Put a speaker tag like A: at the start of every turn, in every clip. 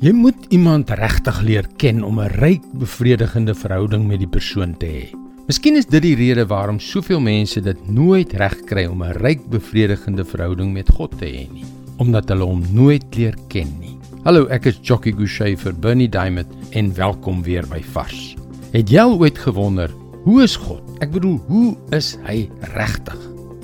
A: Jy moet iemand regtig leer ken om 'n ryk, bevredigende verhouding met die persoon te hê. Miskien is dit die rede waarom soveel mense dit nooit regkry om 'n ryk, bevredigende verhouding met God te hê nie, omdat hulle hom nooit leer ken nie. Hallo, ek is Jockey Gouchee vir Bernie Diamond en welkom weer by Vars. Het jy al ooit gewonder, hoe is God? Ek bedoel, hoe is hy regtig?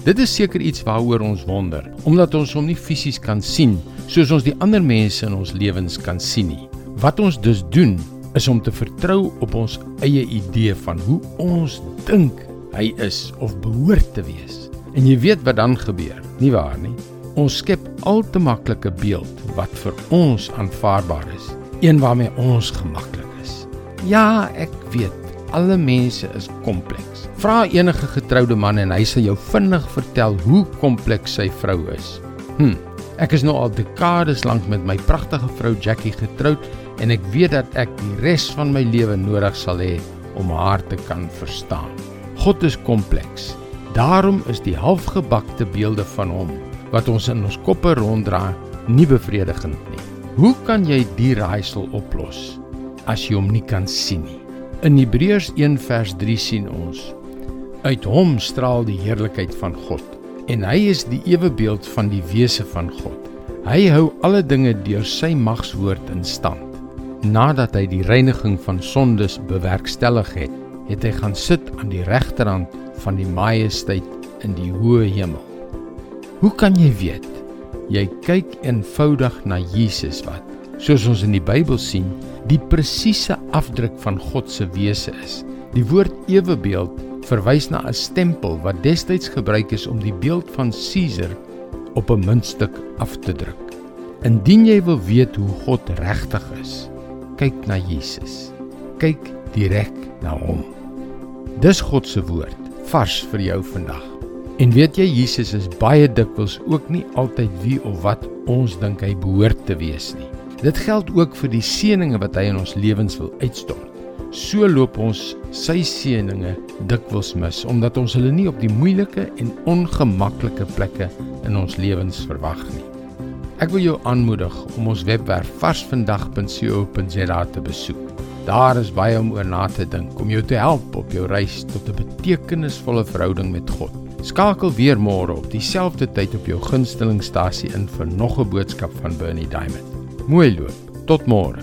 A: Dit is seker iets waaroor ons wonder, omdat ons hom nie fisies kan sien soos ons die ander mense in ons lewens kan sien nie. Wat ons dus doen, is om te vertrou op ons eie idee van hoe ons dink hy is of behoort te wees. En jy weet wat dan gebeur, nie waar nie? Ons skep al te maklike beeld wat vir ons aanvaarbaar is, een waarmee ons gemaklik is. Ja, ek weet alle mense is kompleks. Vra enige getroude man en hy sal jou vinnig vertel hoe kompleks sy vrou is. Hm, ek is nou al dekades lank met my pragtige vrou Jackie getroud en ek weet dat ek die res van my lewe nodig sal hê om haar te kan verstaan. God is kompleks. Daarom is die halfgebakte beelde van hom wat ons in ons koppe ronddra nie bevredigend nie. Hoe kan jy die raaisel oplos as jy hom nie kan sien nie? In Hebreërs 1 vers 3 sien ons: Uit hom straal die heerlikheid van God en hy is die ewebeeld van die wese van God. Hy hou alle dinge deur sy magswoord in stand. Nadat hy die reiniging van sondes bewerkstellig het, het hy gaan sit aan die regterhand van die majesteit in die hoë hemel. Hoe kan jy weet? Jy kyk eenvoudig na Jesus wat, soos ons in die Bybel sien, die presiese afdruk van God se wese is. Die woord ewebeeld verwys na 'n stempel wat destyds gebruik is om die beeld van Caesar op 'n muntstuk af te druk. Indien jy wil weet hoe God regtig is, kyk na Jesus. Kyk direk na hom. Dis God se woord, vars vir jou vandag. En weet jy Jesus is baie dikwels ook nie altyd wie of wat ons dink hy behoort te wees nie. Dit geld ook vir die seëninge wat hy in ons lewens wil uitstort. So loop ons sy seëninge dikwels mis omdat ons hulle nie op die moeilike en ongemaklike plekke in ons lewens verwag nie. Ek wil jou aanmoedig om ons webwerf varsvandag.co.za te besoek. Daar is baie om oor na te dink om jou te help op jou reis tot 'n betekenisvolle verhouding met God. Skakel weer môre op dieselfde tyd op jou gunstelingstasie in vir nog 'n boodskap van Bernie Diamond. Mooi loop. Tot môre.